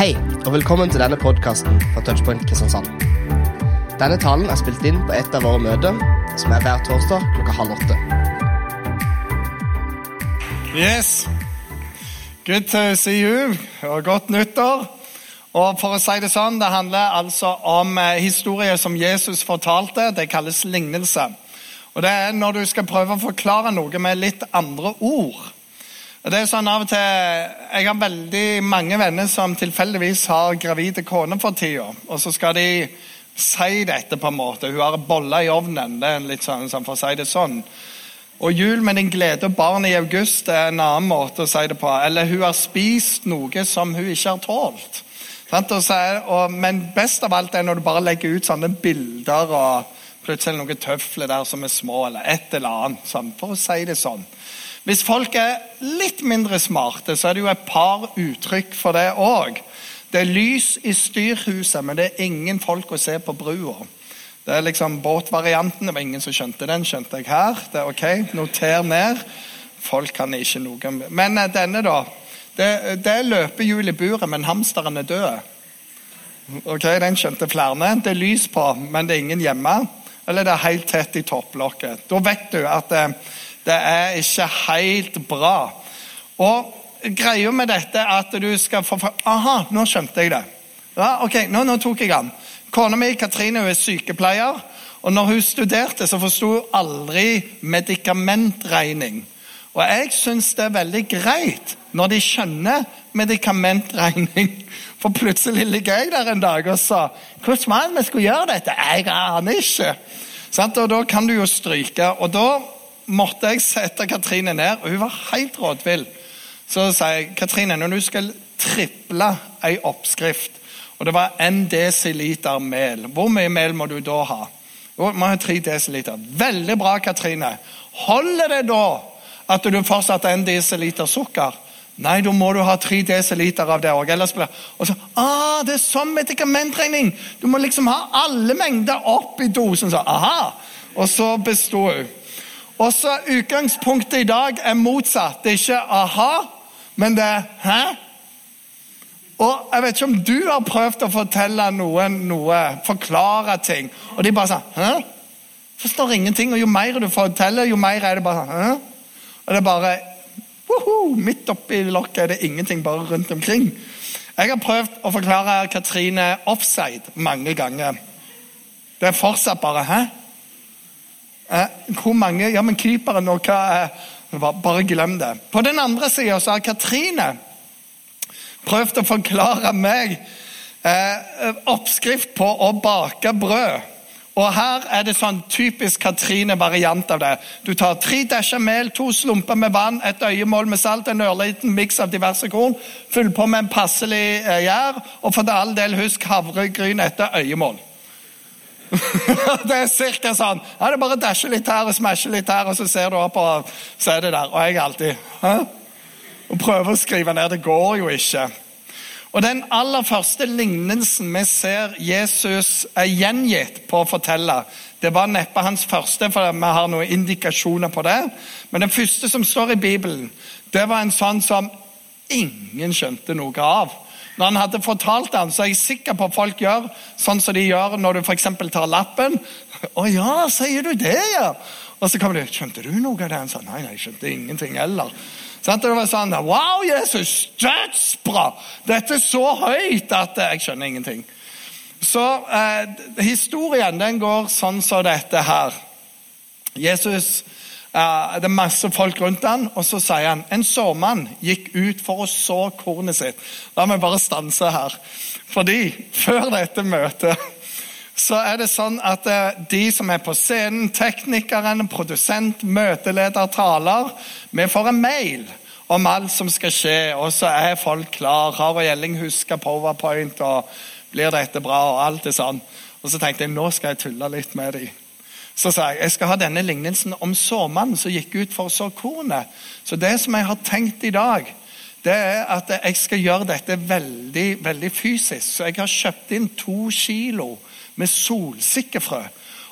Hei, og velkommen til denne podkasten fra Touchpoint Kristiansand. Denne talen er spilt inn på et av våre møter, som er hver torsdag klokka halv åtte. Yes. Good to see you. Og godt nyttår. Og for å si Det sånn, det handler altså om eh, historier som Jesus fortalte. Det kalles lignelse. Og Det er når du skal prøve å forklare noe med litt andre ord. Det er sånn av og til, Jeg har veldig mange venner som tilfeldigvis har gravide koner for tida. Og så skal de si dette på en måte. Hun har boller i ovnen. det er litt sånn, sånn for å si det sånn. Og jul med din glede og barn i august er en annen måte å si det på. Eller hun har spist noe som hun ikke har tålt. Men best av alt er når du bare legger ut sånne bilder og plutselig noen tøfler der som er små, eller et eller annet. Sånn, for å si det sånn. Hvis folk er litt mindre smarte, så er det jo et par uttrykk for det òg. Det er lys i styrhuset, men det er ingen folk å se på brua. Det er liksom båtvarianten. Det var ingen som skjønte den. skjønte jeg her. Det er ok, Noter ned. Folk kan ikke noe Men eh, denne, da. Det, det er løpehjul i buret, men hamsteren er død. Ok, Den skjønte flere. Det er lys på, men det er ingen hjemme. Eller det er helt tett i topplokket. Da vet du at det, det er ikke helt bra. Og Greia med dette er at du skal få Aha, nå skjønte jeg det. Ja, ok, Nå, nå tok jeg den. Kona mi Katrine er sykepleier. og når hun studerte, så forsto hun aldri medikamentregning. Og jeg syns det er veldig greit når de skjønner medikamentregning. For plutselig ligger jeg der en dag og sa hvordan var det vi skulle gjøre dette? Jeg aner ikke. Og Da kan du jo stryke. Og da måtte jeg sette Katrine ned, og hun var helt rådvill. Så sa jeg Katrine, når du skal triple ei oppskrift, og det var en desiliter mel, hvor mye mel må du da ha? Jo, må ha tre desiliter. Veldig bra, Katrine. Holder det da at du fortsatt har en desiliter sukker? Nei, da må du ha tre desiliter av det òg. Og så, ah, det er sånn medikamentregning! Du må liksom ha alle mengder opp i dosen. Så, aha! Og så besto hun. Og så Utgangspunktet i dag er motsatt. Det er ikke aha, men det er hæ? Og Jeg vet ikke om du har prøvd å fortelle noen noe, forklare ting, og de bare sånn Hæ? Forstår ingenting. Og jo mer du forteller, jo mer er det bare sånn Hæ? Og det er bare Woho! Midt oppi lokket er det ingenting, bare rundt omkring. Jeg har prøvd å forklare Katrine offside mange ganger. Det er fortsatt bare Hæ? Eh, hvor mange Ja, men keeperen og hva eh, Bare glem det. På den andre sida har Katrine prøvd å forklare meg eh, oppskrift på å bake brød. Og Her er det sånn typisk Katrine-variant av det. Du tar tre desjer mel, to slumper med vann, et øyemål med salt, en ørliten miks av diverse korn. Fyll på med en passelig eh, gjær, og for all del husk havregryn etter øyemål. det er cirka sånn. Ja, det er bare å dashe litt her og smashe litt her, og så ser du opp, og så er det der. Og jeg alltid Hæ? Og prøver å skrive ned. Det går jo ikke. Og Den aller første lignelsen vi ser Jesus er gjengitt på å fortelle, det var neppe hans første, for vi har noen indikasjoner på det. Men den første som står i Bibelen, det var en sånn som ingen skjønte noe av. Når han hadde fortalt det, så er jeg sikker på at folk gjør sånn som de gjør når du f.eks. tar lappen. 'Å ja, sier du det, ja?' Og så kommer de 'Skjønte du noe av det?' Han sa 'Nei, nei, jeg skjønte ingenting heller'. Sånn, det var sånn 'Wow, Jesus, dødsbra! Dette er så høyt at jeg skjønner ingenting'. Så eh, historien den går sånn som dette her. Jesus det er masse folk rundt han, og så sier han en såmann gikk ut for å så kornet sitt. La meg bare stanse her. Fordi før dette møtet så er det sånn at eh, de som er på scenen, teknikeren, produsent, møteleder, taler Vi får en mail om alt som skal skje, og så er folk klar. Har og Gjelling husker powerpoint, og blir dette bra, og alt er sånn. Og så tenkte jeg nå skal jeg tulle litt med dem. Så sa jeg jeg skal ha denne lignelsen om såmannen som gikk ut for å så kornet. Så det som jeg har tenkt i dag, det er at jeg skal gjøre dette veldig, veldig fysisk. Så jeg har kjøpt inn to kilo med solsikkefrø.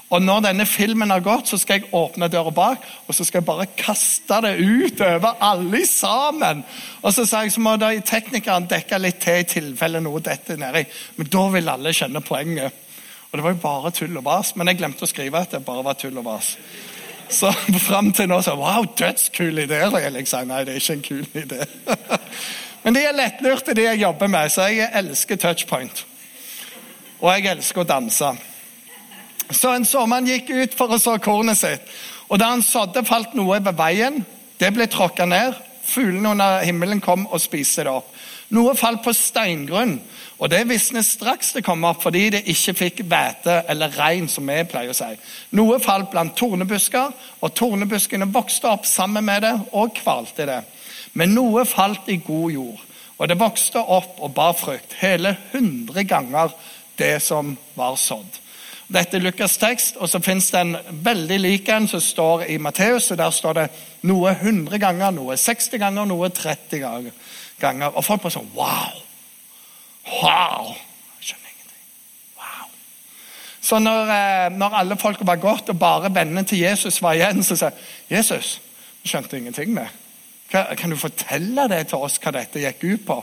Og når denne filmen har gått, så skal jeg åpne døra bak og så skal jeg bare kaste det ut over alle sammen. Og så sa jeg så må da teknikeren dekke litt til i tilfelle noe detter nedi. Men da vil alle skjønne poenget. Og det var jo bare tull og bas, Men jeg glemte å skrive at det bare var tull og bas. Så fram til nå så Wow, dødskul idé! Og jeg liksom, Nei, det er ikke en kul idé. Men de er lettlurte, de jeg jobber med, så jeg elsker touchpoint. Og jeg elsker å danse. Så en såmann gikk ut for å så kornet sitt. Og da han sådde, falt noe ved veien. Det ble tråkka ned. Fuglene under himmelen kom og spiste det opp. Noe falt på steingrunn, og det visnet straks det kom opp, fordi det ikke fikk hvete eller regn, som vi pleier å si. Noe falt blant tornebusker, og tornebuskene vokste opp sammen med det og kvalte det. Men noe falt i god jord, og det vokste opp og bar frukt, hele hundre ganger det som var sådd. Dette er Lukas' tekst, og så fins det en veldig lik en som står i Matteus. og Der står det noe 100 ganger, noe 60 ganger, noe 30 ganger. Og folk bare sånn Wow! Wow! Jeg skjønner ingenting. Wow. Så når, eh, når alle folk var gått, og bare vennene til Jesus var igjen, så sa jeg Jesus, jeg skjønte ingenting med. Kan du fortelle det til oss hva dette gikk ut på?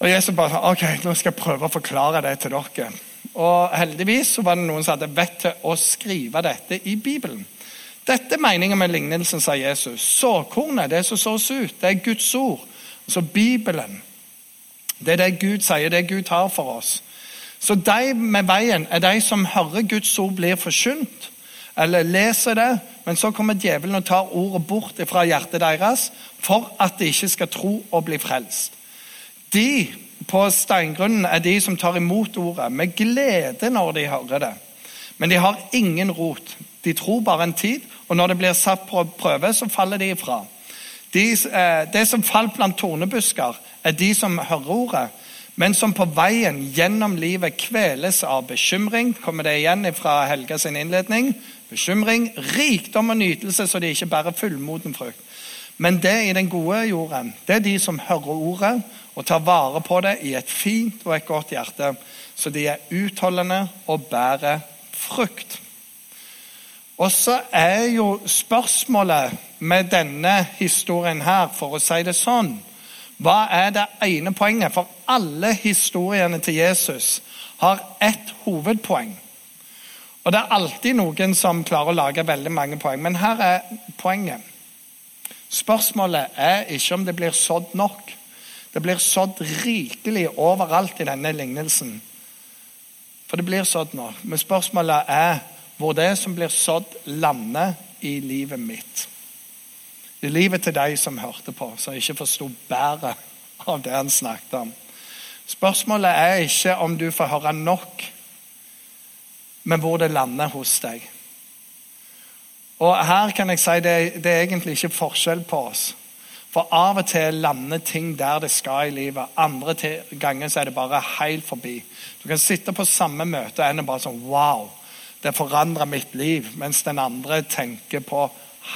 Og Jesus bare sa ok, nå skal jeg prøve å forklare det til dere. Og heldigvis så var det noen som hadde vett til å skrive dette i Bibelen. Dette er meningen med lignelsen, sa Jesus. Såkornet, det som sås ut, det er Guds ord. Altså Bibelen. Det er det Gud sier, det Gud har for oss. Så de med veien er de som hører Guds ord blir forkynt, eller leser det, men så kommer djevelen og tar ordet bort fra hjertet deres for at de ikke skal tro og bli frelst. De på steingrunnen er de som tar imot ordet med glede når de hører det. Men de har ingen rot. De tror bare en tid, og når det blir satt på prøve, så faller de ifra. De, eh, det som falt blant tornebusker, er de som hører ordet, men som på veien gjennom livet kveles av bekymring. Kommer det igjen fra Helga sin innledning? Bekymring, rikdom og nytelse, så de ikke bærer fullmoden frukt. Men det i den gode jorden, det er de som hører ordet og tar vare på det i et fint og et godt hjerte, så de er utholdende og bærer frukt. Og så er jo spørsmålet med denne historien her, for å si det sånn Hva er det ene poenget? For alle historiene til Jesus har ett hovedpoeng. Og det er alltid noen som klarer å lage veldig mange poeng, men her er poenget. Spørsmålet er ikke om det blir sådd nok. Det blir sådd rikelig overalt i denne lignelsen. For det blir sådd nok. Men spørsmålet er hvor det som blir sådd, lander i livet mitt. I livet til de som hørte på, som ikke forsto bæret av det han snakket om. Spørsmålet er ikke om du får høre nok, men hvor det lander hos deg. Og her kan jeg si det, det er egentlig ikke forskjell på oss. For av og til lander ting der det skal i livet. Andre ganger så er det bare helt forbi. Du kan sitte på samme møte og ende bare sånn Wow, det forandra mitt liv. Mens den andre tenker på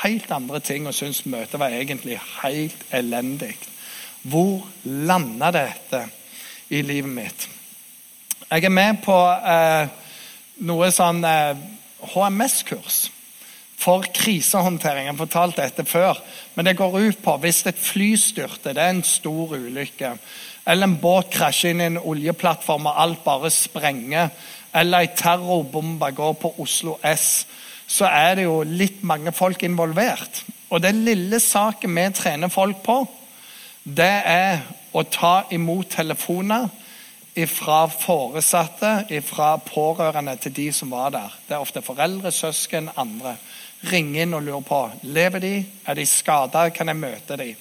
helt andre ting og syns møtet var egentlig helt elendig. Hvor landa dette i livet mitt? Jeg er med på eh, noe sånn eh, HMS-kurs for krisehåndtering. Jeg har fortalt dette før. Men det går ut på hvis et fly styrter, det er en stor ulykke, eller en båt krasjer inn i en oljeplattform og alt bare sprenger, eller ei terrorbombe går på Oslo S, så er det jo litt mange folk involvert. Og den lille saken vi trener folk på, det er å ta imot telefoner fra foresatte, fra pårørende til de som var der. Det er ofte foreldre, søsken, andre Ringe inn og lurer på lever de, er de skada, kan jeg møte dem.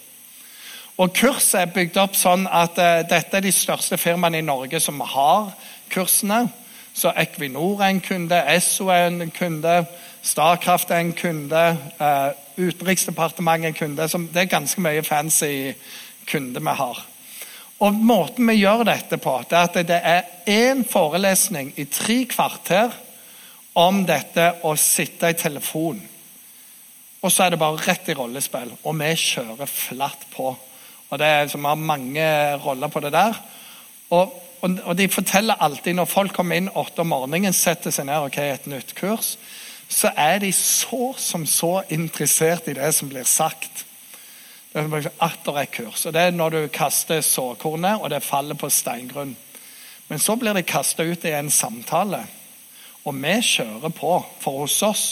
Og Kurset er bygd opp sånn at uh, dette er de største firmaene i Norge som har kursene. Så Equinor er en kunde, Esso er en kunde, Starkraft er en kunde, uh, Utenriksdepartementet er en kunde. Så det er ganske mye fancy kunder vi har. Og Måten vi gjør dette på, det er at det er én forelesning i tre kvarter om dette å sitte i telefon og så er det bare rett i rollespill. Og vi kjører flatt på. Og det er, Vi har mange roller på det der. Og og, og de forteller alltid når folk kommer inn åtte om morgenen, setter seg ned ok, et nytt kurs, så er de så som så interessert i det som blir sagt. Det er atter et kurs. og Det er når du kaster såkornet, og det faller på steingrunn. Men så blir det kasta ut i en samtale, og vi kjører på. For hos oss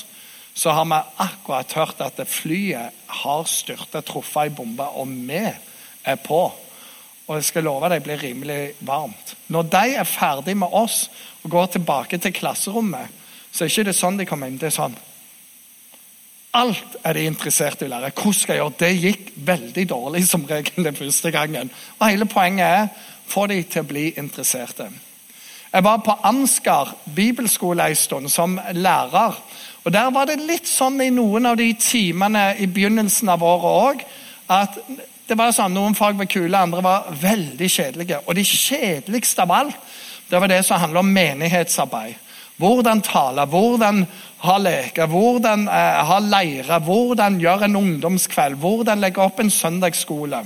så har vi akkurat hørt at flyet har styrta, truffet ei bombe, og vi er på. Og jeg skal love deg blir rimelig varmt. Når de er ferdig med oss og går tilbake til klasserommet, så er ikke det sånn de kommer inn. Det er sånn Alt er de interessert i å lære. Hvordan skal jeg gjøre Det gikk veldig dårlig som regel den første gangen. Og Hele poenget er få de til å bli interesserte. Jeg var på Ansgar bibelskole en stund som lærer. og Der var det litt sånn i noen av de timene i begynnelsen av året òg at det var sånn, Noen fag var kule, andre var veldig kjedelige. Og det kjedeligste av alt det var det som handler om menighetsarbeid. Hvordan tale, hvordan ha leker, hvordan eh, ha leire, hvordan gjøre en ungdomskveld, hvordan legge opp en søndagsskole.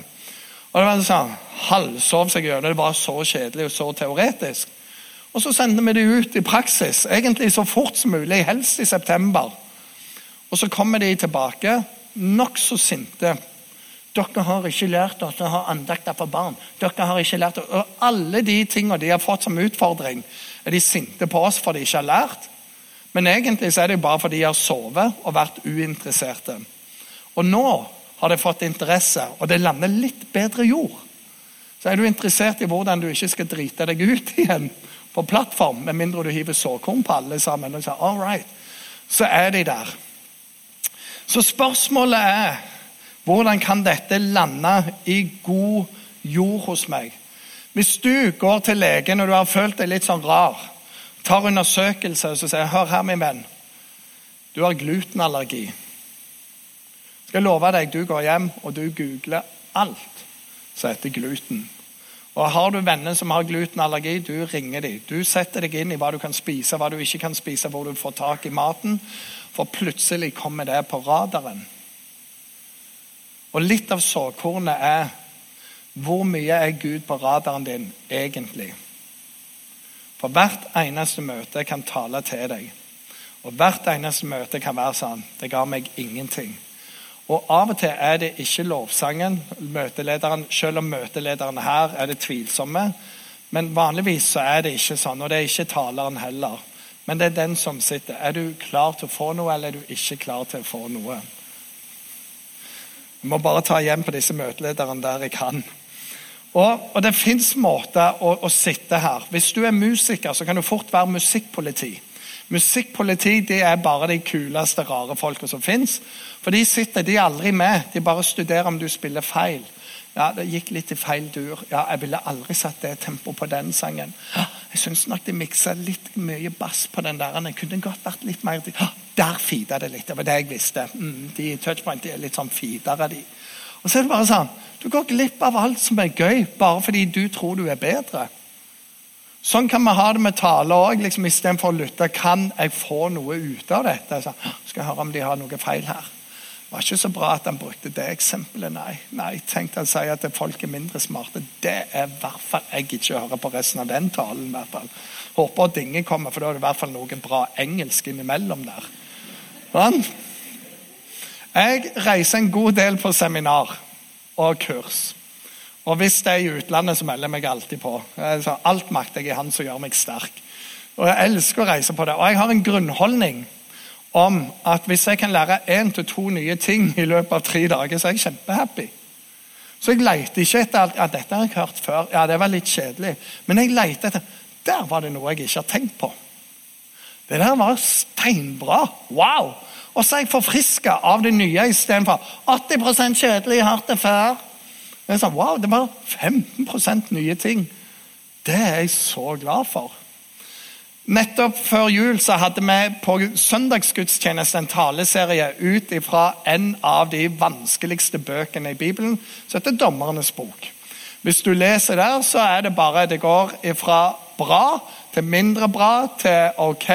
Og det var sånn, Halvsov seg gjennom. Det var så kjedelig og så teoretisk. Og så sendte vi det ut i praksis, egentlig så fort som mulig, helst i september. Og så kommer de tilbake nokså sinte. Dere har ikke lært at å ha andakter for barn. Dere har ikke lært Og Alle de tingene de har fått som utfordring, er de sinte på oss for de ikke har lært. Men egentlig så er det bare fordi de har sovet og vært uinteresserte. Og nå har de fått interesse, og det lander litt bedre jord. Så er du interessert i hvordan du ikke skal drite deg ut igjen på plattform, med mindre du hiver såkorn på alle sammen, og sier, all right, så er de der. Så spørsmålet er hvordan kan dette lande i god jord hos meg? Hvis du går til legen og du har følt deg litt sånn rar, tar undersøkelse og sier hør her, min venn, du har glutenallergi. Jeg love deg, du går hjem og du googler alt som heter gluten. Og Har du venner som har glutenallergi, du ringer dem. Du setter deg inn i hva du kan spise, hva du ikke kan spise, hvor du får tak i maten. For plutselig kommer det på radaren. Og litt av såkornet er hvor mye er Gud på radaren din egentlig? For hvert eneste møte kan tale til deg. Og hvert eneste møte kan være sånn Det ga meg ingenting. Og Av og til er det ikke lovsangen, møtelederen, selv om møtelederne her er det tvilsomme. Men vanligvis så er det ikke sånn, og det er ikke taleren heller. Men det er den som sitter. Er du klar til å få noe, eller er du ikke klar til å få noe? Jeg må bare ta igjen på disse møtelederne der jeg kan. Og, og Det fins måter å, å, sitte her. Hvis du er musiker, så kan du fort være musikkpoliti. Musikkpoliti det er bare de kuleste, rare folka som fins. For de sitter, de er aldri med. De bare studerer om du spiller feil. Ja, Det gikk litt i feil dur. Ja, Jeg ville aldri satt det tempoet på den sangen. Jeg syns nok de miksa litt mye bass på den der. Jeg kunne godt vært litt mer Der feeda det litt. Det var det jeg visste. Mm, de i Touchpoint er litt sånn feedere, de. Og så er det bare sånn Du går glipp av alt som er gøy, bare fordi du tror du er bedre. Sånn kan vi ha det med tale òg. Liksom, Istedenfor å lytte, kan jeg få noe ut av dette? Så, skal jeg høre om de har noe feil her? Det var ikke så bra at han brukte det eksempelet, nei. Nei, Tenkte han sier at folk er mindre smarte. Det er i hvert fall jeg ikke hører på resten av den talen. i hvert fall. Håper at ingen kommer, for da er det i hvert fall noe bra engelsk innimellom der. Sånn? Jeg reiser en god del på seminar og kurs. Og hvis det er i utlandet, så melder jeg meg alltid på. Alt makter jeg i Han som gjør meg sterk. Og Jeg elsker å reise på det. Og jeg har en grunnholdning om at hvis jeg kan lære én til to nye ting i løpet av tre dager, så er jeg kjempehappy. Så jeg leter ikke etter alt. Ja, dette har jeg hørt før. Ja, det var litt kjedelig. Men jeg leter etter Der var det noe jeg ikke har tenkt på. Det der var steinbra. Wow! Og så er jeg forfriska av det nye istedenfor 80 kjedelig, hardt og hørt det sa, wow, Det var 15% nye ting. Det er jeg så glad for. Nettopp før jul så hadde vi på søndagsgudstjeneste en taleserie ut fra en av de vanskeligste bøkene i Bibelen, som heter Dommernes bok. Hvis du leser der, så er det bare Det går fra bra til mindre bra til ok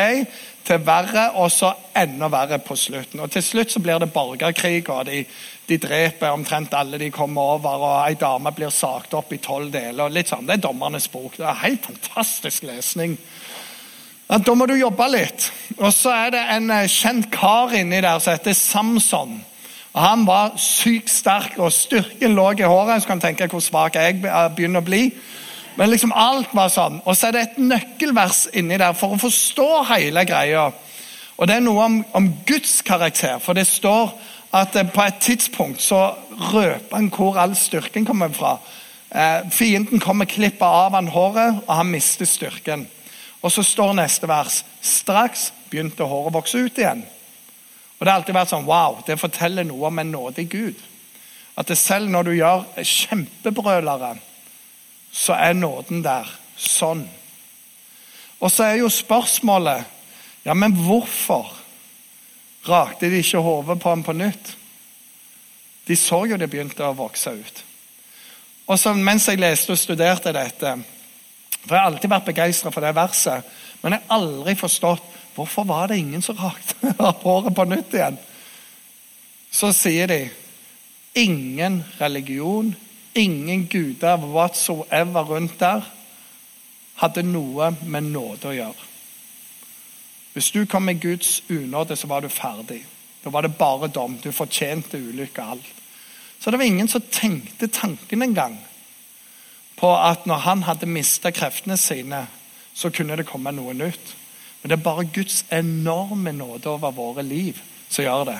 til verre, og så enda verre på slutten. Og Til slutt så blir det borgerkrig, og de, de dreper omtrent alle de kommer over. og Ei dame blir sagt opp i tolv deler. og litt sånn, Det er dommernes bok. Det er helt fantastisk lesning. Ja, da må du jobbe litt. Og så er det en eh, kjent kar inni der som heter Samson. Og Han var sykt sterk, og styrken lå i håret. Så kan du tenke hvor svak jeg begynner å bli. Men liksom alt var sånn. Og så er det et nøkkelvers inni der for å forstå hele greia. Og det er noe om, om Guds karakter. For det står at eh, på et tidspunkt så røper han hvor all styrken kommer fra. Eh, fienden kommer klipper av han håret, og han mister styrken. Og så står neste vers. Straks begynte håret å vokse ut igjen. Og Det har alltid vært sånn Wow, det forteller noe om en nådig Gud. At det selv når du gjør kjempebrølere, så er nåden der sånn. Og så er jo spørsmålet Ja, men hvorfor rakte de ikke hodet på ham på nytt? De så jo det begynte å vokse ut. Og så Mens jeg leste og studerte dette For jeg har alltid vært begeistra for det verset, men jeg har aldri forstått hvorfor var det ingen som rakte håret på nytt igjen. Så sier de ingen religion, Ingen guder whatsoever rundt der hadde noe med nåde å gjøre. Hvis du kom med Guds unåde, så var du ferdig. Da var det bare dom. Du fortjente ulykke og alt. Så det var ingen som tenkte tanken engang på at når han hadde mista kreftene sine, så kunne det komme noe nytt. Men det er bare Guds enorme nåde over våre liv som gjør det.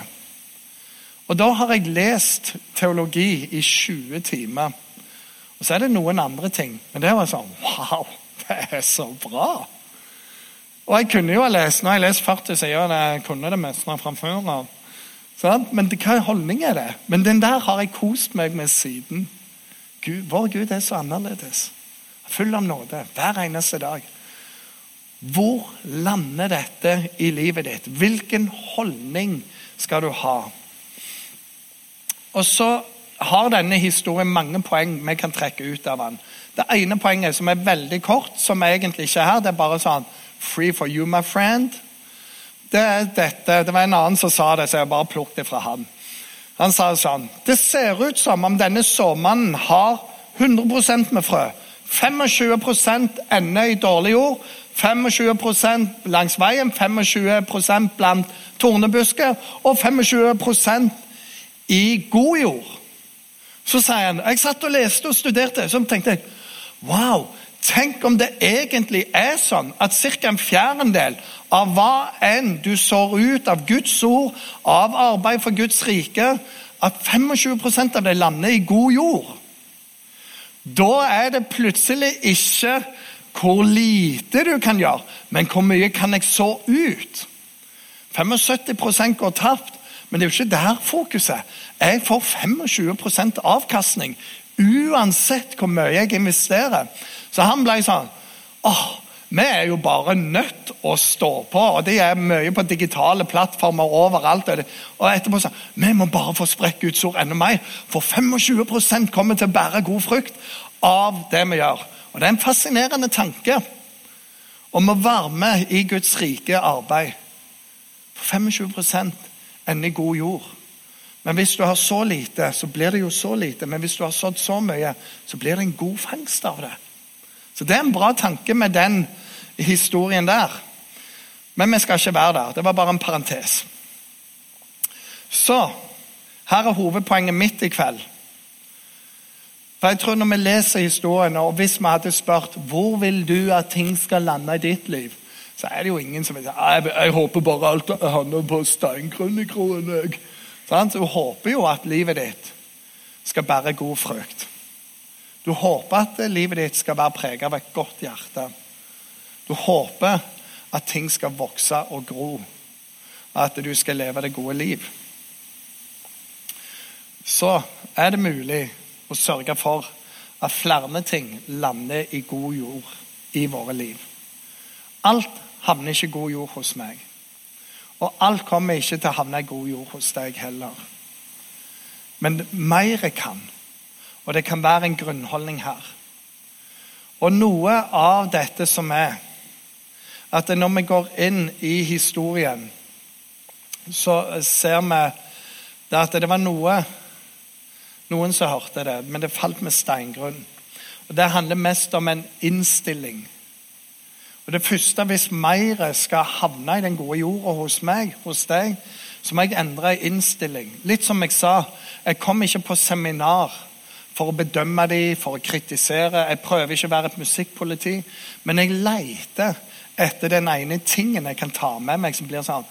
Og Da har jeg lest teologi i 20 timer. Og så er det noen andre ting. Men det var sånn Wow, det er så bra! Og jeg kunne jo ha lest Når jeg lest 40 sider, jeg kunne det meste fra før av. Men hva holdning er det? Men den der har jeg kost meg med siden. Gud, vår Gud er så annerledes. Full av nåde hver eneste dag. Hvor lander dette i livet ditt? Hvilken holdning skal du ha? Og så har denne historien mange poeng vi kan trekke ut av den. Det ene poenget, som er veldig kort, som egentlig ikke er her, det er bare sånn Free for you, my friend. Det er dette, det var en annen som sa det, så jeg bare plukket det fra han. Han sa sånn Det ser ut som om denne såmannen har 100% med frø. 25 ender i dårlig jord, 25 langs veien, 25% blant tornebusker og 25 i god jord. Så sier han Jeg satt og leste og studerte, så tenkte jeg Wow! Tenk om det egentlig er sånn at ca. en fjerdedel av hva enn du sår ut av Guds ord, av arbeid for Guds rike, at 25% av det lander i god jord. Da er det plutselig ikke hvor lite du kan gjøre, men hvor mye kan jeg så ut? 75% går tapt. Men det er jo ikke der fokuset. Jeg får 25% avkastning uansett hvor mye jeg investerer. Så han ble sånn åh, vi er jo bare nødt å stå på. og Det er mye på digitale plattformer overalt. Og etterpå sa vi må bare få sprekke ut ord enda mer. For 25% kommer til å bære god frukt av det vi gjør. Og Det er en fascinerende tanke om å være med i Guds rike arbeid. For 25 enn i god jord. Men hvis du har så lite, så blir det jo så lite. Men hvis du har sådd så mye, så blir det en god fangst av det. Så det er en bra tanke med den historien der. Men vi skal ikke være der. Det var bare en parentes. Så her er hovedpoenget mitt i kveld. For jeg tror Når vi leser historien, og hvis vi hadde spurt hvor vil du at ting skal lande i ditt liv, så er det jo ingen som vil si jeg, jeg håper bare alt handler på steinkrønikroen. Du håper jo at livet ditt skal bære god frukt. Du håper at livet ditt skal være preget av et godt hjerte. Du håper at ting skal vokse og gro, at du skal leve det gode liv. Så er det mulig å sørge for at flere ting lander i god jord i våre liv. Alt havner ikke god jord hos meg. Og alt kommer ikke til å havne i god jord hos deg heller. Men mer kan. Og det kan være en grunnholdning her. Og noe av dette som er at når vi går inn i historien, så ser vi at det var noe Noen som hørte det, men det falt med steingrunn. Og Det handler mest om en innstilling. Og Det første, hvis mer skal havne i den gode jorda hos meg, hos deg, så må jeg endre innstilling. Litt som jeg sa, jeg kom ikke på seminar for å bedømme dem, for å kritisere. Jeg prøver ikke å være et musikkpoliti, men jeg leter etter den ene tingen jeg kan ta med meg som blir sånn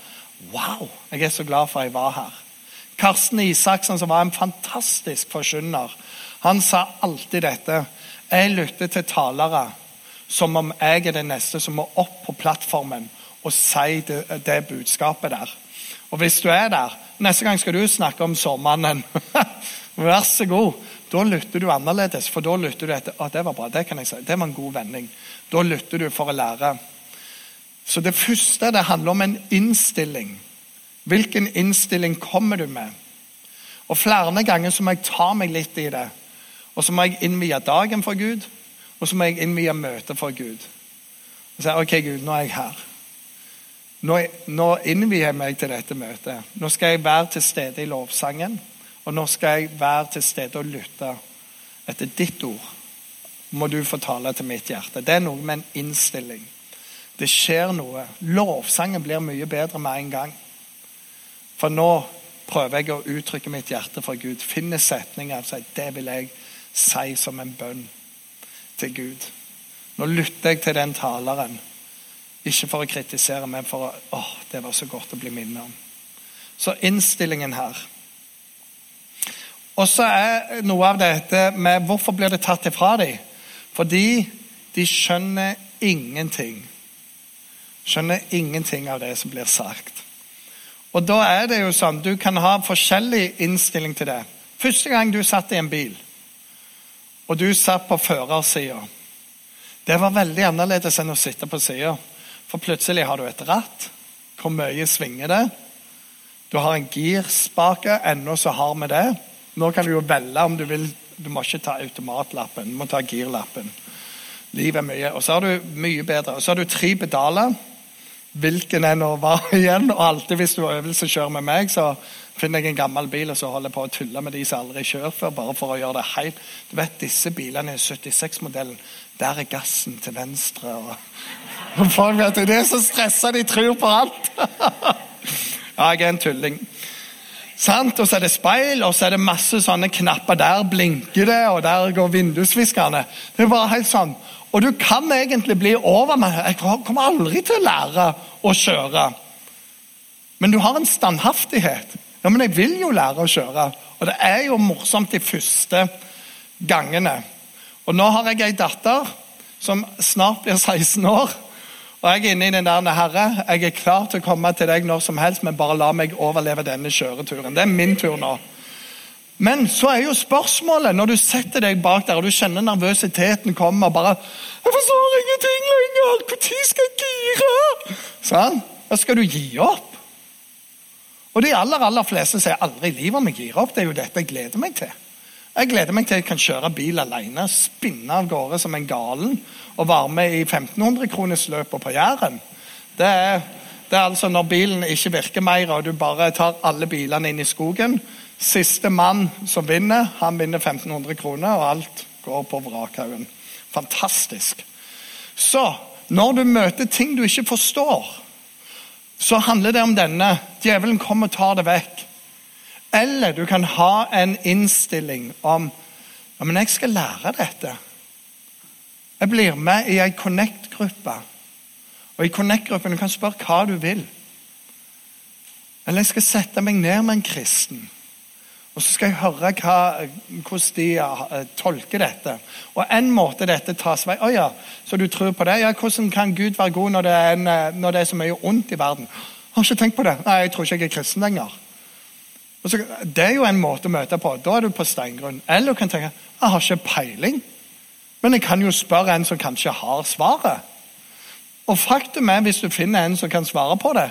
Wow! Jeg er så glad for at jeg var her. Karsten Isaksen, som var en fantastisk forkynner, han sa alltid dette. Jeg lytter til talere som om jeg er den neste som må opp på plattformen og si det, det budskapet der. Og hvis du er der Neste gang skal du snakke om sårmannen. Vær så god. Da lytter du annerledes, for da lytter du etter at det var bra, det kan jeg si, det var en god vending. Da lytter du for å lære. Så det første det handler om en innstilling. Hvilken innstilling kommer du med? Og Flere ganger så må jeg ta meg litt i det. Og så må jeg innvie dagen for Gud, og så må jeg innvie møtet for Gud. Og si ok, Gud, nå er jeg her. Nå, nå innvier jeg meg til dette møtet. Nå skal jeg være til stede i lovsangen. Og nå skal jeg være til stede og lytte etter ditt ord. Må du få tale til mitt hjerte. Det er noe med en innstilling. Det skjer noe. Lovsangen blir mye bedre med en gang. For nå prøver jeg å uttrykke mitt hjerte for Gud. Finne setninger og si det vil jeg si som en bønn til Gud. Nå lytter jeg til den taleren. Ikke for å kritisere, men for å Å, det var så godt å bli minnet om. Så innstillingen her og så er noe av dette med hvorfor blir det tatt ifra dem? Fordi de skjønner ingenting. Skjønner ingenting av det som blir sagt. Og da er det jo sånn, Du kan ha forskjellig innstilling til det. Første gang du satt i en bil, og du satt på førersida Det var veldig annerledes enn å sitte på sida. For plutselig har du et ratt. Hvor mye svinger det? Du har en girspake. Ennå så har vi det. Nå kan du jo velge om du vil. Du må ikke ta automatlappen, du må ta girlappen. Livet er mye. Og så har du mye bedre. Og så har du tre pedaler. Hvilken enn å være igjen. Og alltid hvis du har øvelse kjører med meg, så finner jeg en gammel bil og så holder jeg på å tulle med de som aldri kjørt før, bare for å gjøre det helt Du vet, disse bilene i 76-modellen, der er gassen til venstre. og Folk vet det, er så stressa de tror på alt. ja, jeg er en tulling. Sant? Og så er det speil, og så er det masse sånne knapper. Der blinker det, og der går vindusviskerne. Det er bare helt sånn. Og du kan egentlig bli over med Jeg kommer aldri til å lære å kjøre. Men du har en standhaftighet. Ja, men jeg vil jo lære å kjøre. Og det er jo morsomt de første gangene. Og nå har jeg ei datter som snart blir 16 år. Og jeg er inne i den der Herre, jeg er klar til å komme til deg når som helst, men bare la meg overleve denne kjøreturen. Det er min tur nå. Men så er jo spørsmålet, når du setter deg bak der og du kjenner nervøsiteten komme og bare 'Jeg forstår ingenting lenger! Når skal jeg gire?' Sånn. Da skal du gi opp. Og de aller aller fleste sier aldri i livet om jeg gir opp. Det er jo dette jeg gleder meg til. Jeg gleder meg til jeg kan kjøre bil alene, spinne av gårde som en galen og være med i 1500-kronersløpet på Jæren. Det er, det er altså når bilen ikke virker mer, og du bare tar alle bilene inn i skogen. Siste mann som vinner, han vinner 1500 kroner, og alt går på vrakhaugen. Fantastisk. Så når du møter ting du ikke forstår, så handler det om denne. Djevelen kommer og tar det vekk. Eller du kan ha en innstilling om ja, men jeg skal lære dette. Jeg blir med i ei Connect-gruppe. Og I Connect-gruppen kan du spørre hva du vil. Eller jeg skal sette meg ned med en kristen. Og så skal jeg høre hva, hvordan de uh, tolker dette. Og en måte dette tas vei Å ja, så du tror på det? Ja, Hvordan kan Gud være god når det er, en, eh, når det er så mye ondt i verden? Jeg har ikke tenkt på det. Nei, jeg tror ikke jeg er kristen lenger. Så, det er jo en måte å møte på. Da er du på steingrunn. Eller du kan tenke jeg har ikke peiling, men jeg kan jo spørre en som kanskje har svaret. Og faktum er, hvis du finner en som kan svare på det,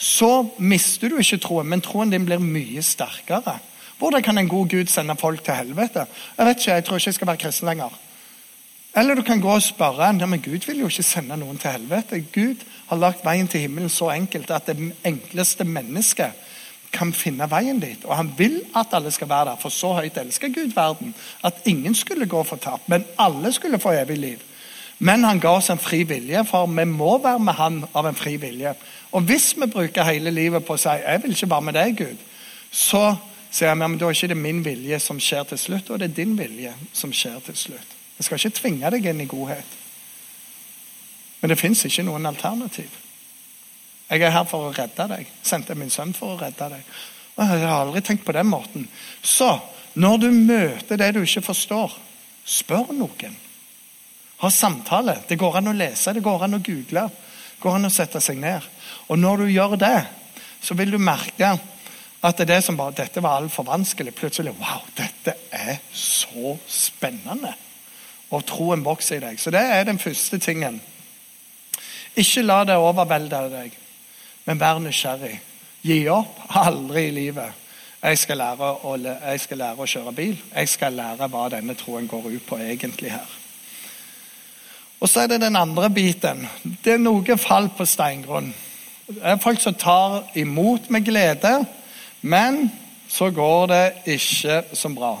så mister du ikke troen, men troen din blir mye sterkere. Hvordan kan en god Gud sende folk til helvete? Jeg vet ikke, jeg tror ikke jeg skal være kristen lenger. Eller du kan gå og spørre ja, men Gud vil jo ikke sende noen til helvete. Gud har lagt veien til himmelen så enkelt at det enkleste mennesket kan finne veien dit. Og han vil at alle skal være der, for så høyt elsker Gud verden. At ingen skulle gå fortapt, men alle skulle få evig liv. Men han ga oss en fri vilje, for vi må være med han av en fri vilje. Og hvis vi bruker hele livet på å si 'jeg vil ikke være med deg, Gud', så sier vi at da er ikke det min vilje som skjer til slutt, og det er din vilje som skjer til slutt. Jeg skal ikke tvinge deg inn i godhet. Men det fins ikke noen alternativ. Jeg er her for å redde deg. Sendte min sønn for å redde deg. Og jeg har aldri tenkt på den måten. Så når du møter det du ikke forstår, spør noen. Ha samtale. Det går an å lese, det går an å google. Det går an å sette seg ned. Og når du gjør det, så vil du merke at det som bare, dette var altfor vanskelig. Plutselig wow, dette er så spennende. Og troen vokser i deg. Så det er den første tingen. Ikke la det overvelde deg, men vær nysgjerrig. Gi opp aldri i livet. Jeg skal, å, jeg skal lære å kjøre bil. Jeg skal lære hva denne troen går ut på egentlig her. Og så er det den andre biten. Det er noe fall på steingrunn. Det er folk som tar imot med glede, men så går det ikke så bra.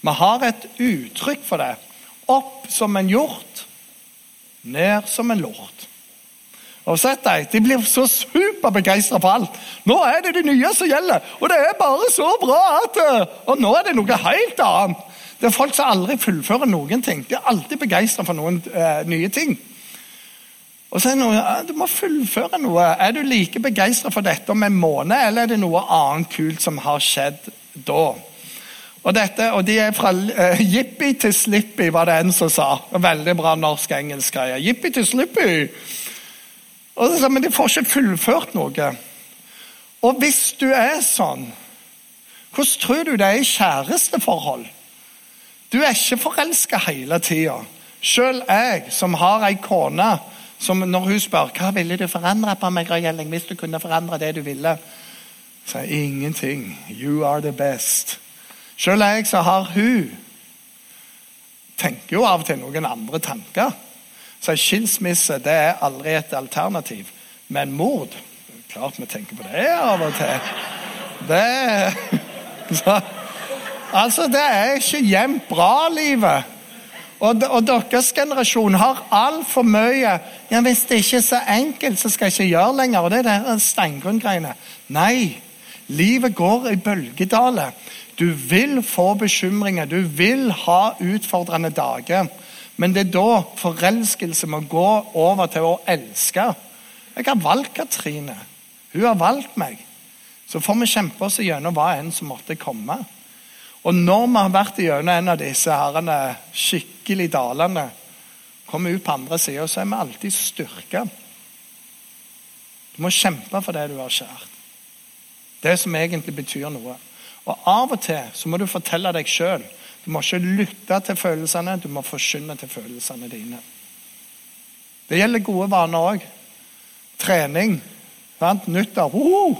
Vi har et uttrykk for det. Opp som en hjort, ned som en lort. Og sett deg, De blir så superbegeistra for alt. Nå er det det nye som gjelder, og det er bare så bra at eh, Og nå er det noe helt annet. Det er folk som aldri fullfører noen ting. De er alltid begeistra for noen eh, nye ting. Og så er det noe, Du må fullføre noe. Er du like begeistra for dette om en måned, eller er det noe annet kult som har skjedd da? Og, dette, og de er fra uh, Jippi til slippi, var det en som sa. Veldig bra norsk-engelsk greie. Jippi til slippi! Og så, men de får ikke fullført noe. Og hvis du er sånn, hvordan tror du det er i kjæresteforhold? Du er ikke forelska hele tida. Sjøl jeg, som har ei kone som når hun spør hva ville du forandre på meg, Gjelling, hvis du kunne forandre det du ville, sier ingenting. You are the best. Selv jeg som har hun, tenker jo av og til noen andre tanker. Så skilsmisse det er aldri et alternativ. Men mord Klart vi tenker på det av og til. Det så, Altså, det er ikke jevnt bra, livet. Og, og deres generasjon har altfor mye ja, 'Hvis det ikke er så enkelt, så skal jeg ikke gjøre lenger.' Og det er det steingrunngreiene. Nei. Livet går i bølgedaler. Du vil få bekymringer, du vil ha utfordrende dager. Men det er da forelskelse må gå over til å elske. Jeg har valgt Katrine. Hun har valgt meg. Så får vi kjempe oss gjennom hva enn som måtte komme. Og når vi har vært gjennom en av disse herrene skikkelig dalende, kommer ut på andre sida, så er vi alltid styrka. Du må kjempe for det du har kjært. Det som egentlig betyr noe. Og Av og til så må du fortelle deg sjøl. Du må ikke lytte til følelsene, du må forkynne til følelsene dine. Det gjelder gode vaner òg. Trening. Sant? Nyttår. Uh,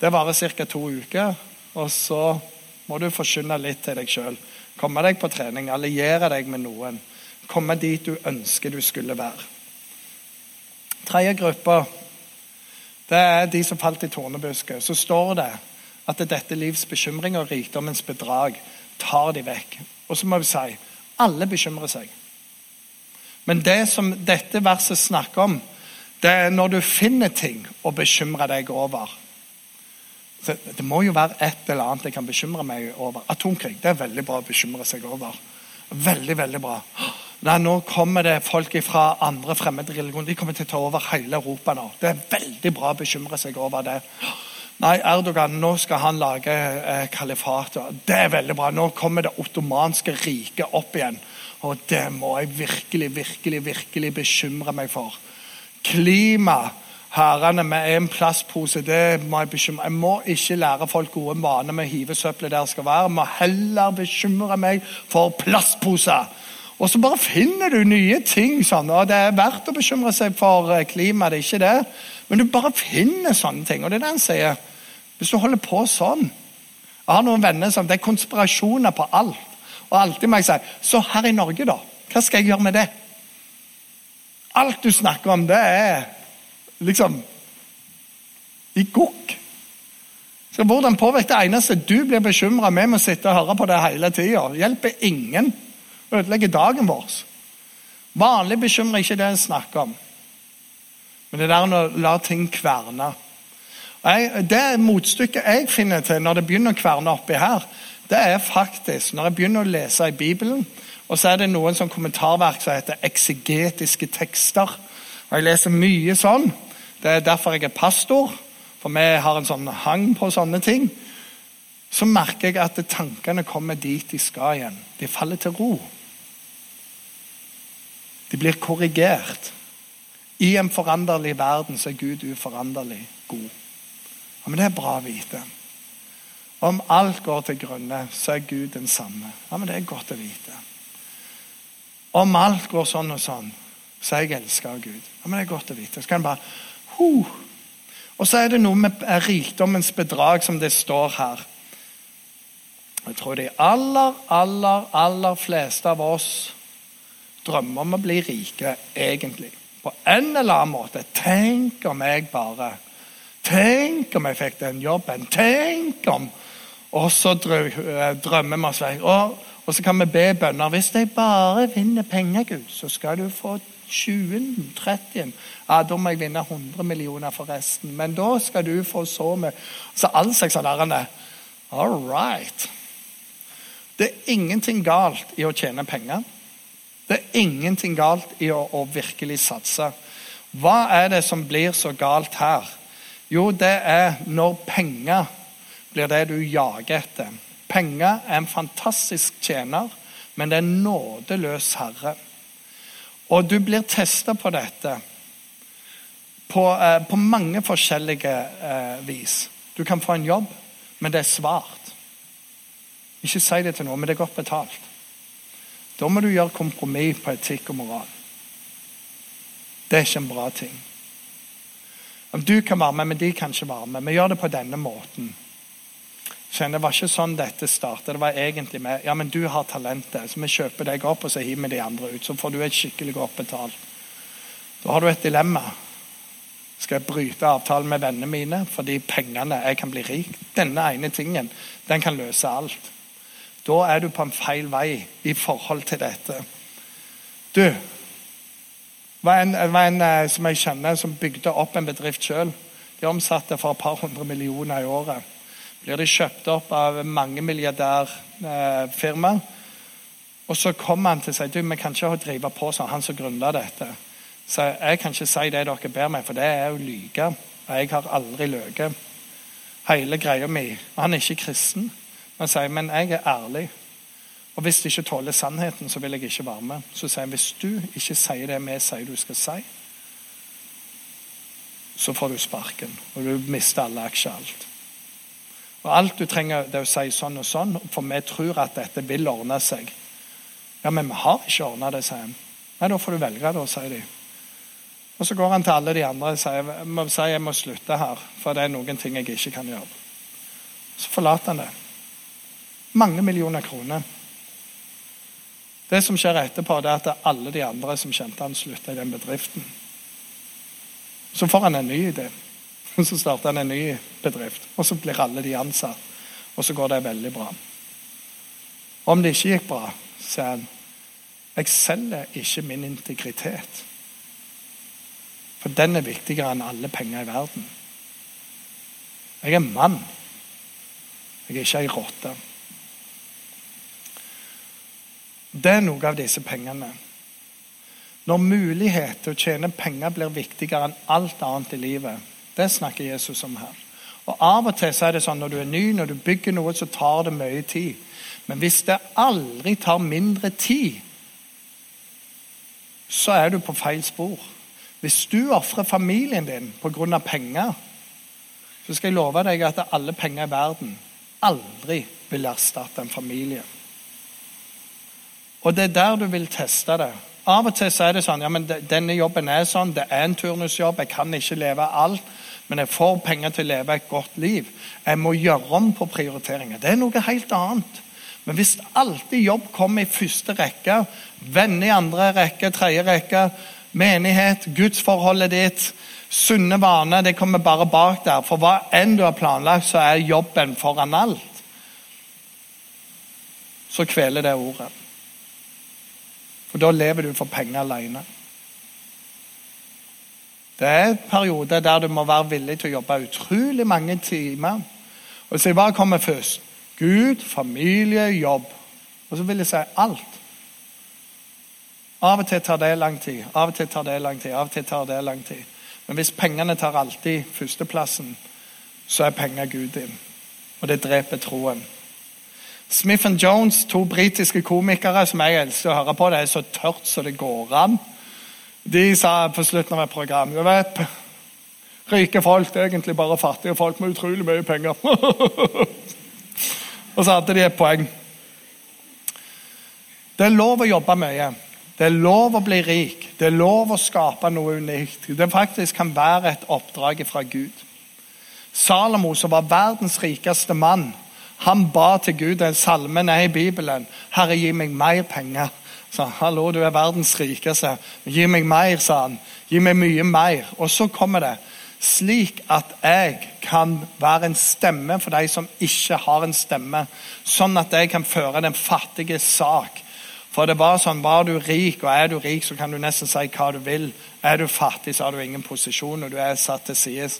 det varer ca. to uker. Og så må du forsyne litt til deg sjøl. Komme deg på trening, alliere deg med noen. Komme dit du ønsker du skulle være. Tredje gruppe det er de som falt i tornebusket. Så står det at dette livs bekymring og rikdommens bedrag tar de vekk. Og så må vi si alle bekymrer seg. Men det som dette verset snakker om, det er når du finner ting å bekymre deg over. Det må jo være et eller annet jeg kan bekymre meg over. Atomkrig det er veldig bra å bekymre seg over. Veldig, veldig bra. Nei, Nå kommer det folk fra andre fremmede religioner. De kommer til å ta over hele Europa nå. Det er veldig bra å bekymre seg over det. Nei, Erdogan, nå skal han lage eh, kalifatet. Det er veldig bra. Nå kommer det ottomanske riket opp igjen. Og det må jeg virkelig, virkelig, virkelig bekymre meg for. Klima herrene med en plastpose. det må Jeg bekymre. Jeg må ikke lære folk gode vaner med å hive søppelet der skal være. Jeg må heller bekymre meg for plastposer. Og så bare finner du nye ting. sånn, og Det er verdt å bekymre seg for klima, klimaet, det er ikke det. Men du bare finner sånne ting. Og det er det han sier. Hvis du holder på sånn Jeg har noen venner som det er konspirasjoner på alt. Og alltid må jeg si Så her i Norge, da? Hva skal jeg gjøre med det? Alt du snakker om, det er liksom i gokk. Så hvordan påvirker det eneste du blir bekymra med med å sitte og høre på det hele tida? Hjelper ingen. Ødelegger dagen vår. Vanlig bekymring er ikke det jeg snakker om. Men det der å la ting kverne. Jeg, det motstykket jeg finner til når det begynner å kverne oppi her, det er faktisk når jeg begynner å lese i Bibelen, og så er det noen sånn kommentarverk som heter eksegetiske tekster. Og Jeg leser mye sånn. Det er derfor jeg er pastor, for vi har en sånn hang på sånne ting. Så merker jeg at tankene kommer dit de skal igjen. De faller til ro. De blir korrigert. I en foranderlig verden så er Gud uforanderlig god. Ja, men Det er bra å vite. Om alt går til grunne, så er Gud den samme. Ja, men Det er godt å vite. Om alt går sånn og sånn, så er jeg elska av Gud. Ja, men Det er godt å vite. Så kan jeg bare huh. Og så er det noe med rikdommens bedrag, som det står her. Jeg tror de aller, aller, aller fleste av oss drømmer om å bli rike, egentlig. På en eller annen måte. Tenk om jeg bare Tenk om jeg fikk den jobben. Tenk om Og så drømmer vi oss vekk. Og, så kan vi be bønner. Hvis jeg bare vinner penger, Gud, så skal du få 20, 30 Ja, da må jeg vinne 100 millioner forresten. Men da skal du få så med Så all slags alarmer. All right. Det er ingenting galt i å tjene penger. Det er ingenting galt i å, å, virkelig satse. Hva er det som blir så galt her? Jo, det er når penger blir det du jager etter. Penger er en fantastisk tjener, men det er en nådeløs herre. Og du blir testa på dette på, eh, på mange forskjellige eh, vis. Du kan få en jobb, men det er svart. Ikke si det til noen, men det er godt betalt. Da må du gjøre kompromiss på etikk og moral. Det er ikke en bra ting. Om du kan være med, men de kan ikke være med. Vi gjør det på denne måten. Kjenner, Det var ikke sånn dette startet. Det var egentlig med ja, men du har talentet, så vi kjøper deg opp og så hiver vi de andre ut. Så får du et skikkelig godt betalt. Da har du et dilemma. Skal jeg bryte avtalen med vennene mine fordi pengene jeg kan bli rik? Denne ene tingen den kan løse alt. Da er du på en feil vei i forhold til dette. Du det var en, var en eh, som jeg kjenner, som bygde opp en bedrift sjøl. De omsatte for et par hundre millioner i året. Blir de kjøpt opp av mange milliardærfirmaer. Og så kommer han til å si du, vi kan ikke drive på sånn, han som grunnla dette. Så jeg kan ikke si det dere ber meg, for det er å lyge. Jeg har aldri løyet. Hele greia mi Han er ikke kristen. Han sier men jeg er ærlig. Og hvis de ikke tåler sannheten, så vil jeg ikke være med. Så sier han hvis du ikke sier det vi sier du skal si, så får du sparken. Og du mister alle aksjer. alt. Og Alt du trenger, det er å si sånn og sånn, for vi tror at dette vil ordne seg. Ja, men vi har ikke ordna det, sier han. Nei, da får du velge, da, sier de. Og Så går han til alle de andre og sier jeg må, sier, jeg må slutte her, for det er noen ting jeg ikke kan gjøre. Så forlater han det. Mange millioner kroner. Det som skjer etterpå, det er at alle de andre som kjente han, slutta i den bedriften. Så får han en ny idé. Så starter han en ny bedrift, og så blir alle de ansatt. Og så går det veldig bra. Om det ikke gikk bra, sier han jeg selger ikke min integritet. For den er viktigere enn alle penger i verden. Jeg er mann. Jeg er ikke ei rotte. Det er noe av disse pengene. Når mulighet til å tjene penger blir viktigere enn alt annet i livet, det snakker Jesus om her. Og Av og til så er det sånn når du er ny, når du bygger noe, så tar det mye tid. Men hvis det aldri tar mindre tid, så er du på feil spor. Hvis du ofrer familien din pga. penger, så skal jeg love deg at alle penger i verden aldri vil erstatte en familie. Og det er der du vil teste det. Av og til så er det sånn ja, men denne jobben er sånn, det er en turnusjobb, jeg kan ikke leve alt, men jeg får penger til å leve et godt liv. Jeg må gjøre om på prioriteringer. Det er noe helt annet. Men hvis alltid jobb kommer i første rekke, venner i andre rekke, tredje rekke, menighet, gudsforholdet ditt, sunne vaner, det kommer bare bak der. For hva enn du har planlagt, så er jobben foran alt. Så kveler det ordet. For da lever du for penger alene. Det er perioder der du må være villig til å jobbe utrolig mange timer. Og si hva kommer først? Gud, familie, jobb. Og så vil jeg si alt. Av og til tar det lang tid, av og til tar det lang tid, av og til tar det lang tid. Men hvis pengene tar alltid førsteplassen, så er penger Gud din. Og det dreper troen. Smith and Jones, to britiske komikere som jeg elsker å høre på, det er så tørt så det går an. De sa på slutten av et program du vet, Rike folk det er egentlig bare fattige folk med utrolig mye penger. Og så hadde de et poeng. Det er lov å jobbe mye. Det er lov å bli rik. Det er lov å skape noe unikt. Det faktisk kan være et oppdrag fra Gud. Salomo, som var verdens rikeste mann, han ba til Gud, den salmen er i Bibelen. 'Herre, gi meg mer penger.' sa. 'Hallo, du er verdens rikeste.' 'Gi meg mer', sa han. 'Gi meg mye mer.' Og så kommer det slik at jeg kan være en stemme for de som ikke har en stemme. Sånn at jeg kan føre den fattige sak. For det var sånn, Var du rik, og er du rik, så kan du nesten si hva du vil. Er du fattig, så har du ingen posisjon, og du er satt til side.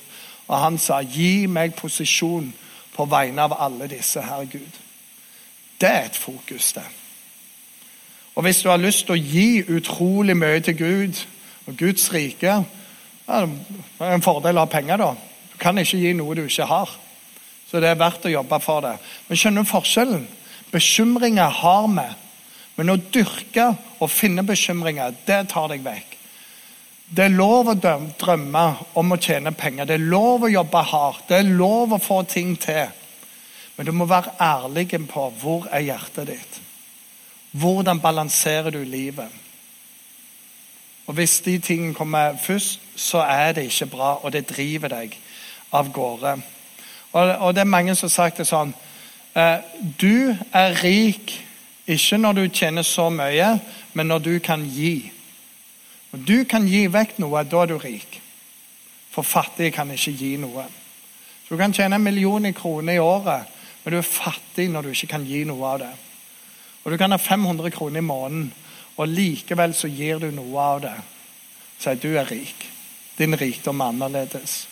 Og han sa, 'Gi meg posisjon på vegne av alle disse, Herre Gud'. Det er et fokus, det. Og hvis du har lyst til å gi utrolig mye til Gud og Guds rike, ja, det er en fordel å ha penger, da. Du kan ikke gi noe du ikke har. Så det er verdt å jobbe for det. Men skjønner du forskjellen? Bekymringer har vi. Men å dyrke og finne bekymringer, det tar deg vekk. Det er lov å drømme om å tjene penger. Det er lov å jobbe hardt. Det er lov å få ting til. Men du må være ærlig på hvor er hjertet ditt. Hvordan balanserer du livet? Og Hvis de tingene kommer først, så er det ikke bra, og det driver deg av gårde. Og, det er mange som har sagt det sånn eh, Du er rik ikke når du tjener så mye, men når du kan gi. Når du kan gi vekk noe, da er du rik. For fattige kan ikke gi noe. Så Du kan tjene en million kroner i året, men du er fattig når du ikke kan gi noe av det. Og Du kan ha 500 kroner i måneden, og likevel så gir du noe av det. Så du er rik. Din rikdom er annerledes.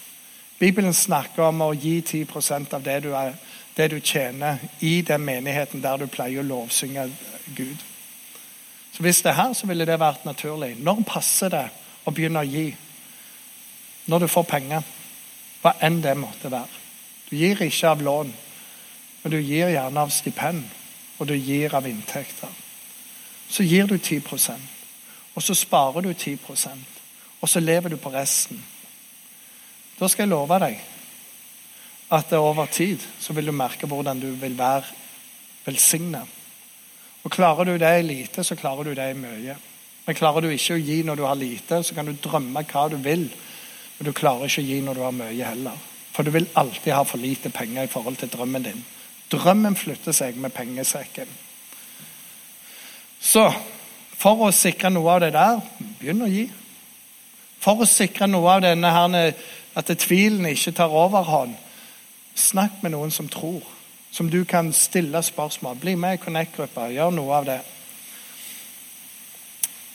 Bibelen snakker om å gi 10% av det du, er, det du tjener, i den menigheten der du pleier å lovsynge Gud. Så Hvis det er her, så ville det vært naturlig. Når passer det å begynne å gi? Når du får penger. Hva enn det måtte være. Du gir ikke av lån, men du gir gjerne av stipend, og du gir av inntekter. Så gir du 10% og så sparer du 10% og så lever du på resten. Da skal jeg love deg at over tid så vil du merke hvordan du vil være velsignet. Og Klarer du det i lite, så klarer du det i mye. Men klarer du ikke å gi når du har lite, så kan du drømme hva du vil, men du klarer ikke å gi når du har mye heller. For du vil alltid ha for lite penger i forhold til drømmen din. Drømmen flytter seg med pengesekken. Så for å sikre noe av det der, begynn å gi. For å sikre noe av denne her, at tvilen ikke tar overhånd, snakk med noen som tror. Som du kan stille spørsmål. Bli med i Connect-gruppa. Gjør noe av det.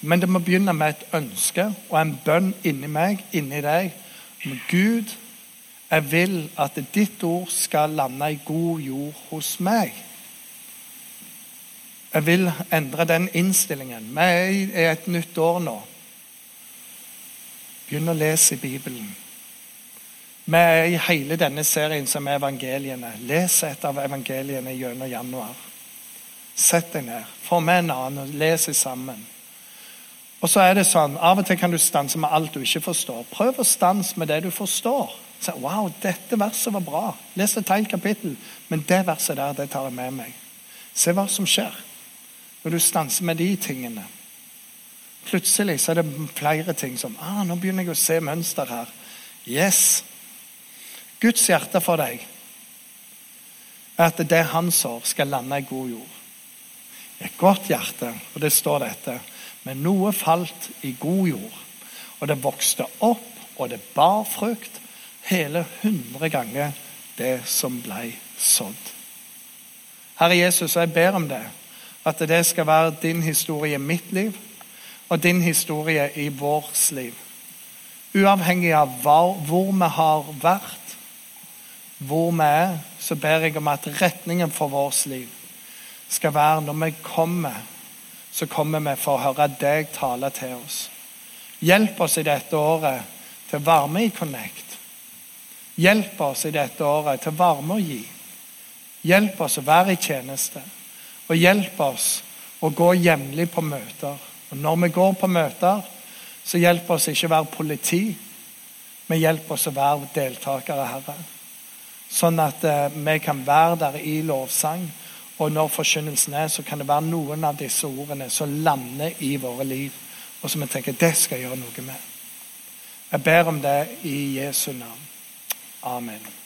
Men det må begynne med et ønske og en bønn inni meg, inni deg. Men Gud, jeg vil at ditt ord skal lande i god jord hos meg. Jeg vil endre den innstillingen. Vi er i et nytt år nå. Begynn å lese i Bibelen. Vi er i hele denne serien som er evangeliene. Les et av evangeliene gjennom januar. Sett deg ned. Få med en annen og les sammen. Og så er det sånn, Av og til kan du stanse med alt du ikke forstår. Prøv å stanse med det du forstår. Så, wow, dette verset var bra. Les et helt kapittel. Men det verset der, det tar jeg med meg. Se hva som skjer når du stanser med de tingene. Plutselig så er det flere ting som ah, Nå begynner jeg å se mønster her. Yes. Guds hjerte for deg er at det han sår, skal lande i god jord. et godt hjerte. Og det står dette. Men noe falt i god jord, og det vokste opp, og det bar frukt, hele hundre ganger det som ble sådd. Herre Jesus, jeg ber om det, at det skal være din historie i mitt liv, og din historie i vårt liv. Uavhengig av hvor vi har vært, hvor vi er, så ber jeg om at retningen for vårt liv skal være når vi kommer, så kommer vi for å høre deg tale til oss. Hjelp oss i dette året til å være med i Connect. Hjelp oss i dette året til å være med å gi. Hjelp oss å være i tjeneste. Og hjelp oss å gå jevnlig på møter. Og når vi går på møter, så hjelp oss ikke å være politi, men hjelp oss å være deltakere, Herre. Sånn at eh, vi kan være der i lovsang. Og når forkynnelsen er, så kan det være noen av disse ordene som lander i våre liv, og som vi tenker det skal jeg gjøre noe med. Jeg ber om det i Jesu navn. Amen.